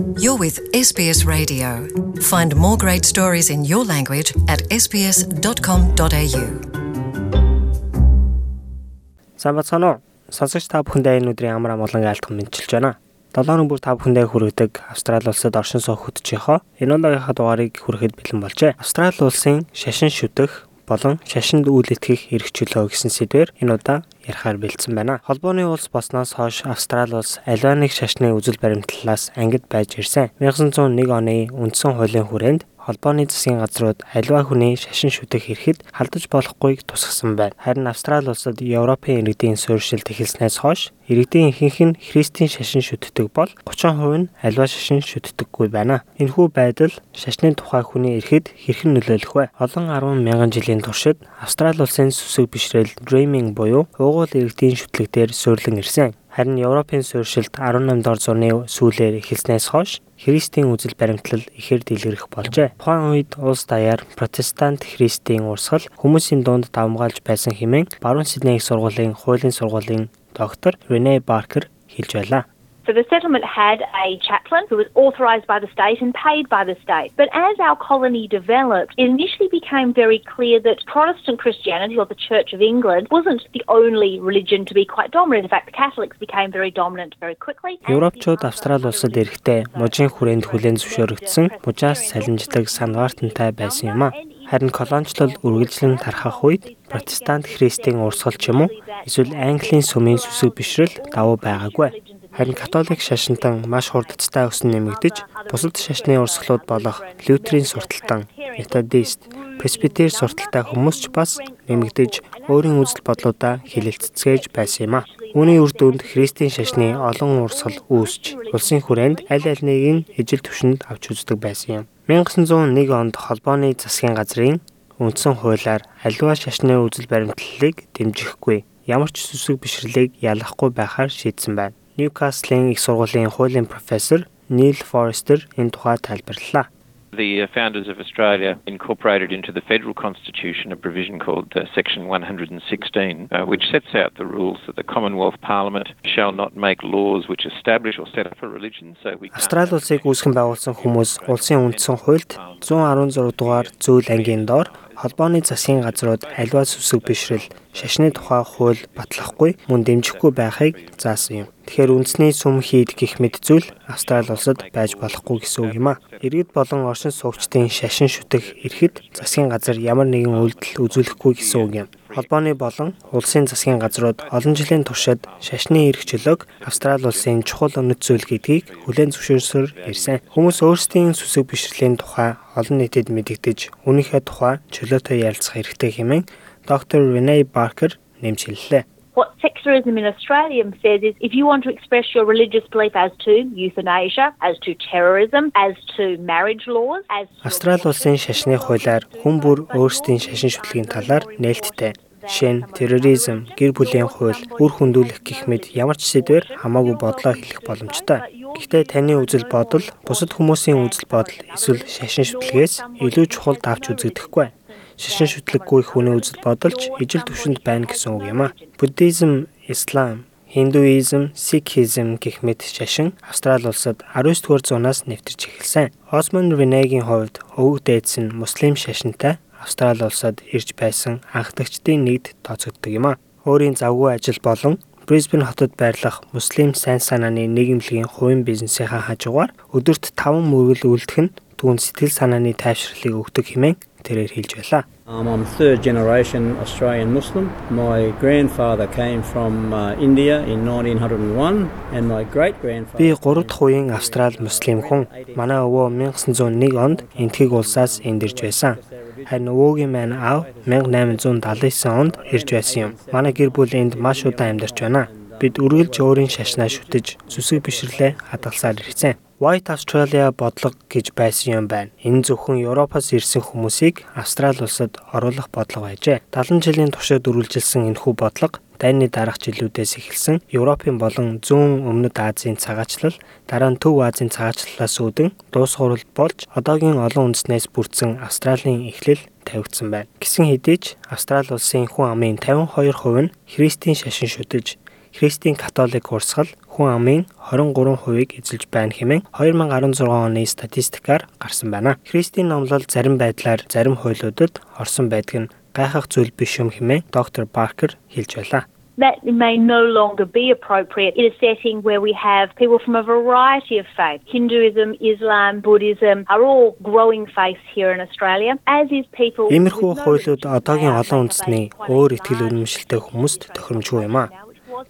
You're with SBS Radio. Find more great stories in your language at sbs.com.au. Сайн бацгаана уу? Сонсогч та бүхэндээ энэ өдрийн амар амгалан айлтган мэдчилж байна. 7 хоног бүр та бүхэндээ хүргэдэг Австрали улсад оршин суух хөтжийнхөө энэ удаагийнхаа дугаарыг хүрэхэд бэлэн болжээ. Австрали улсын шашин шүтэх болон шашинд үйл итгэх эрх чөлөө гэсэн сэдвээр энэ удаа ярихаар бэлдсэн байна. Холбооны улс болсноос хойш Австрали улс аливаа нэг шашны үзэл баримтлалаас ангид байж ирсэн. 1901 оны үндсэн хуулийн хүрээнд холбооны засгийн газрууд аливаа хүний шашин шүтэх эрхэд халдаж болохгүйг тусгасан байна. Харин Австрали улсад Европын иргэдийн суурьшилт эхэлснээс хойш иргэдийн ихэнх нь христийн шашин шүтдэг бол 30% нь аливаа шашин шүтдэггүй байна. Энэхүү байдал шашны тухай хүний эрхэд хэрхэн нөлөөлөх вэ? Олон 10 мянган жилийн туршид Австрали улсын сүсэг бишрэл Dreaming буюу уугуул иргэдийн шүтлэгдээр суйрлан ирсэн. Харин Европын суурьшилт 18 дор зууны сүүлээр эхэлснээс хойш Христийн үзэл баримтлал ихээр дэлгэрэх болжээ. Тухайн үед улс даяар протестант христийн урсгал хүмүүсийн дунд давмгаалж байсан хэмээн баруун Сидней их сургуулийн хуулийн сургуулийн доктор Рене Баркер хэлж байлаа. So the settlement had a chaplain who was authorised by the state and paid by the state. But as our colony developed, it initially became very clear that Protestant Christianity or the Church of England wasn't the only religion to be quite dominant. In fact, the Catholics became very dominant very quickly. Европчууд Австрали улсад ирэхдээ мужийн хүрээнд хүлээн зөвшөөрөгдсөн мужаас салинждаг санваартантай байсан юм а. Харин колоничлол үргэлжлэн тархах үед протестант христийн урсгал ч юм уу эсвэл английн сүмийн сүсэг бишрэл давуу байгаагүй. Харин католик шашинтан маш хурдцтай өсөн нэмэгдэж, бусад шашны урсгалууд болох лютерийн сурталтан, методист, пресбитер сурталтай хүмүүс ч бас нэмэгдэж өөрийн үзэл бодлуудаа хилэлцэцгээж байсан юм а. Үүний үр дүнд христийн шашны олон урсгал үүсч, улсын хүрээнд аль аль нэг нь ижил түвшинд авч үздэг байсан юм. 1901 онд холбооны засгийн газрын үндсэн хуулиар аливаа шашны үзэл баримтлалыг дэмжихгүй ямар ч сүсэг бишрлийг ялахгүй байхаар шийдсэн байна. Ньюкаслийн их сургуулийн хуулийн профессор Neil Forrester энэ тухай тайлбарллаа. The founders of Australia incorporated into the federal constitution a provision called uh, Section 116, uh, which sets out the rules that the Commonwealth Parliament shall not make laws which establish or set up a religion. So we Австрали улсыг үүсгэн байгуулсан хүмүүс улсын үндсэн хуульд 116 дугаар зүйл ангийн доор холбооны засгийн газрууд аливаа сүсэг бишрэл шашны тухай хууль батлахгүй мөн дэмжихгүй байхыг заасан юм. Тэгэхээр үндэсний сүм хийд гих мэд зүйл Австрали улсад байж болохгүй гэсэн үг юм а. Иргэд болон оршин суугчдын шашин шүтэх эрхэд засгийн газар ямар нэгэн үйлдэл үзүүлэхгүй гэсэн үг юм. Холбооны болон улсын засгийн газрууд олон жилийн туршид шашны эрх чөлөөг Австрали улсын чухал үнэт зүйл гэдгийг хүлээн зөвшөөрсөөр ирсэн. Хүмүүс өөрсдийн сүсэг бишрэлийн тухай олон нийтэд мэдэгдэж, үүнийхээ тухай чөлөөтэй ярилцах хэрэгтэй хэмээн доктор Renee Barker нэмж хэллээ. What secularism in Australia says is if you want to express your religious belief as to euthanasia, as to terrorism, as to marriage laws, as Австрали улсын шашны хуулиар хүн бүр өөрсдийн шашин шүтлгийн талаар нээлттэй. Жишээ нь терроризм, гэр бүлийн хууль, үр хөндүүлэх гэх мэт ямар ч сэдвэр хамаагүй бодлоо хэлэх боломжтой. Гэхдээ таны үзэл бодол бусад хүмүүсийн үзэл бодол эсвэл шашин шүтлгээс илүү чухал давж үзэгдэхгүй шашин шүтлэггүй хүний үзэл бодолч ижил төвшөнд байна гэсэн үг юм а. Буддизм, Ислам, Хиндуизм, Сикхизм гэх мэт шашин Австрали улсад 19-р зуунаас нэвтэрч эхэлсэн. Осмонд Ренегийн хувьд өвөг дээдс нь муслим шашинтай Австрали улсад ирж байсан анхдагчдын нэгд тооцогддог юм а. Өөрийн завгүй ажил болон Брисбен хотод байрлах муслим сайн санааны нийгэмлэгийн хувийн бизнесийнхаа хажуугаар өдөрт 5 мөргөл үлдэх нь түүнд сэтгэл санааны тайвшралыг өгдөг хэмээн тэрээр хэлж байлаа. Um, I'm third generation Australian Muslim. My grandfather came from uh, India in 1901 and my great grandfather Би 3 дахь үеийн Австрал муслим хүн. Манай өвөө 1901 онд Энтхэг улсаас энд ирж байсан. Харин өвөөгийн маань аав 1879 онд ирж байсан юм. Манай гэр бүл энд маш удаан амьдарч байна. Бид үргэлж өөрийн шашнаа шүтэж зүсэг бишрлээ хадгалсаар ирсэн. White Australia бодлого гэж байсан юм байна. Энэ зөвхөн Европоос ирсэн хүмүүсийг Австрали улсад оруулах бодлого байжээ. 70 жилийн туршид үргэлжилсэн энэхүү бодлого дайны дараах жилүүдээс эхэлсэн Европын болон зүүн өмнөд Азийн цагаачлал дараа нь Төв Азийн цагаачлалаас үүдэн дуусгуурал болж одоогийн олон үндэснээс бүрдсэн Австралийн эхлэл тавигдсан байна. Гисэн хэдий ч Австрали улсын хүн амын 52% нь Христийн шашин шүтэж Христийн католик урсгал хүн амын 23%-ийг эзэлж байна хэмээн 2016 оны статистикаар гарсан байна. Христийн номлол зарим байдлаар зарим хуйлуудад орсон байдаг нь гайхах зүйл биш юм хэмээн доктор Баркер хэлж байлаа. that may no longer be appropriate in a setting where we have people from a variety of faiths. Hinduism, Islam, Buddhism are all growing faiths here in Australia, as is people. Иймэрхүү хуйлууд одоогийн олон үндэсний өөр итгэл үнэмшилтэй хүмүүст тохиромжгүй юм а.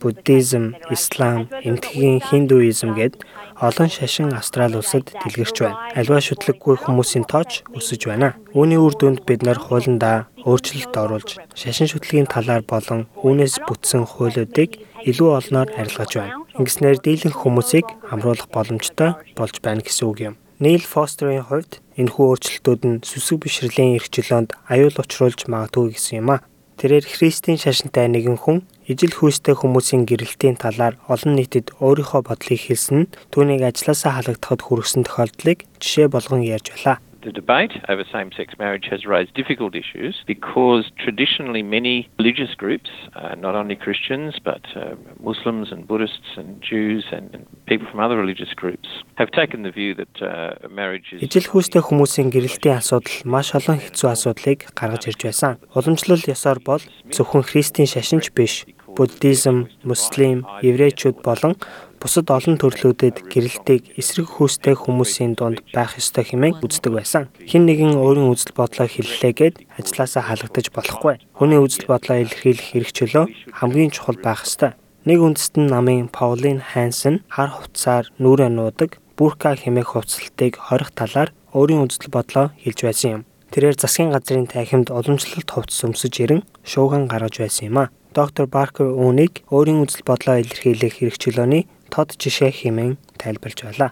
Буддизм, Ислам, Эмтгийн Хиндуизм гээд олон шашин Австрали улсад дэлгэрч байна. Альва шүтлэггүй хүмүүсийн тооч өсөж байна. Үүний үр дүнд бид нар хуулиндаа өөрчлөлт оруулж, шашин шүтлгийн талаар болон үүнээс бүтсэн хуулиудыг илүү олноор арилгаж байна. Ингэснээр дийлэнх хүмүүсийг хамруулах боломжтой болж байна гэсэн үг юм. Neil Foster-ийн хувьд энэхүү өөрчлөлтүүд нь сүсэг бишрэлийн эрхчлөөнд аюул учруулж магадгүй гэсэн юм а. Тэрээр Христийн шашинтай нэгэн хүн ижил хүйстэй хүмүүсийн гэрэлтийн талаар олон нийтэд өөрийнхөө бодлыг хэлсэн нь түүнийг ажилласаа халагдахад хүргэсэн тохиолдлыг жишээ болгон ярьж байлаа. The debate over same sex marriage has raised difficult issues because traditionally many religious groups, uh, not only Christians but uh, Muslims and Buddhists and Jews and, and people from other religious groups, have taken the view that uh, marriage is. Ижил хүйстэй хүмүүсийн гэрэлтийн асуудал маш олон хэцүү асуудлыг гаргаж ирж байсан. Уламжлал ёсоор бол зөвхөн христийн шашинч биш, буддизм, муслим, еврейчүүд болон бусад олон төрлүүдэд гэрэлтийг эсрэг хөөстэй хүмүүсийн дунд байх ёстой хэмээн үздэг байсан. Хэн нэгэн өөрийн үзэл бодлоо хэллээгээд ажилласаа халагдаж болохгүй. Хүний үзэл бодлоо илэрхийлэх эрх чөлөө хамгийн чухал байх ёстой. Нэг үндэстэн намын Паулин Хансен хар хувцсаар нүрэ нуудаг бүрка хэмээх хувцсалтыг хорих талаар өөрийн үзэл бодлоо хэлж байсан юм. Тэрээр засгийн газрын танхимд уламжлалт хувцс өмсөж ирэн шууган гаргаж байсан юм а. Доктор Баркер үүнийг өөрийн үзэл бодлоо илэрхийлэх эрх чөлөөний тод жишээ хэмээн тайлбарлаж байлаа.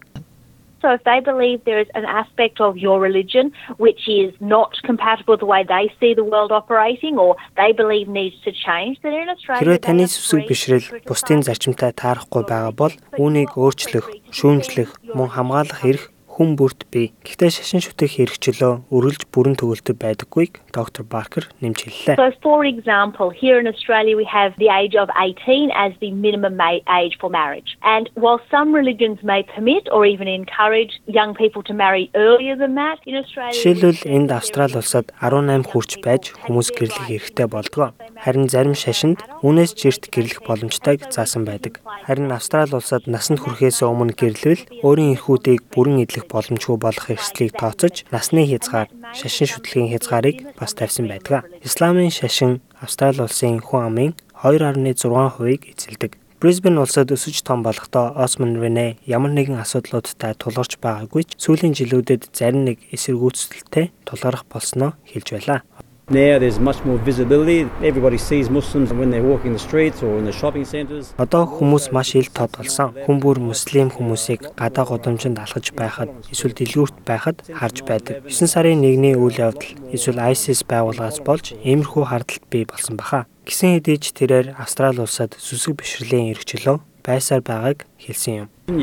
So if they believe there is an aspect of your religion which is not compatible with the way they see the world operating or they believe needs to change, then in Australia Хэрвээ таны сүсэг бишрэл бусдын зарчимтай таарахгүй байгаа бол үүнийг өөрчлөх, шүүмжлэх, мөн хамгаалах эрх хүн бүрт бий. Гэхдээ шашин шүтэх хэрэгчлөө өргөлж бүрэн төгөлтөд байдаггүйг доктор Баркер нэмж хэллээ. So for example, here in Australia we have the age of 18 as the minimum age for marriage. And while some religions may permit or even encourage young people to marry earlier than that, in Australia Жишээлбэл энд Австрали улсад 18 хүрч байж хүмүүс гэрлэх эрхтэй болдгоо. Харин зарим шашинд үнээс жирт гэрлэх боломжтойг заасан байдаг. Харин Австрали улсад насанд хүрэхээс өмнө гэрлэвэл өөрийн эрхүүдийг бүрэн эдлэх боломжгүй болох эрсдлийг тооцож насны хязгаар, шашин шүтлгийн хязгаарыг бас тавьсан байдаг. Исламын шашин Австрали улсын хүн амын 2.6%-ийг эзэлдэг. Brisbane улсад өсөж том болохдоо Osman Rene ямар нэгэн асуудлуудтай тулгарч байгаагүй ч сүүлийн жилүүдэд зарим нэг эсэргүүцэлтэй тулгарх болсноо хэлж байлаа. Now there's much more visibility. Everybody sees Muslims when they're walking the streets or in the shopping centres. Одоо хүмүүс маш ил тод болсон. Хүн бүр муслим хүмүүсийг гадаа годомжинд алхаж байхад эсвэл дэлгүүрт байхад харж байдаг. 9 сарын 1-ний үйл явдал эсвэл ISIS байгууллагаас болж иймэрхүү хардлагт бий болсон баха. Гисэн хэдий ч тэрээр Австрали улсад сүсэг бишрэлийн эрхчлөө байсаар байгааг хэлсэн юм. I'm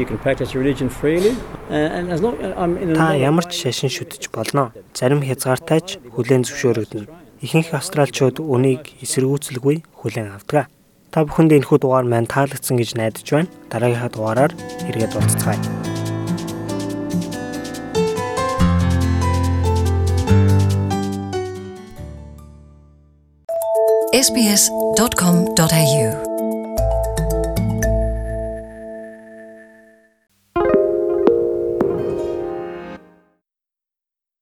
in Та ямар ч шашин шүтэж болно. Зарим хязгаартай ч хүлээн зөвшөөрөгдөнө. Ихэнх австралчууд үнийг эсэргүүцэлгүй хүлээн авдаг. Та бүхэнд энэхүү дугаар маань таалагдсан гэж найдаж байна. Дараагийнхаа дугаараар эргээд уулзцгаая. sbs.com.au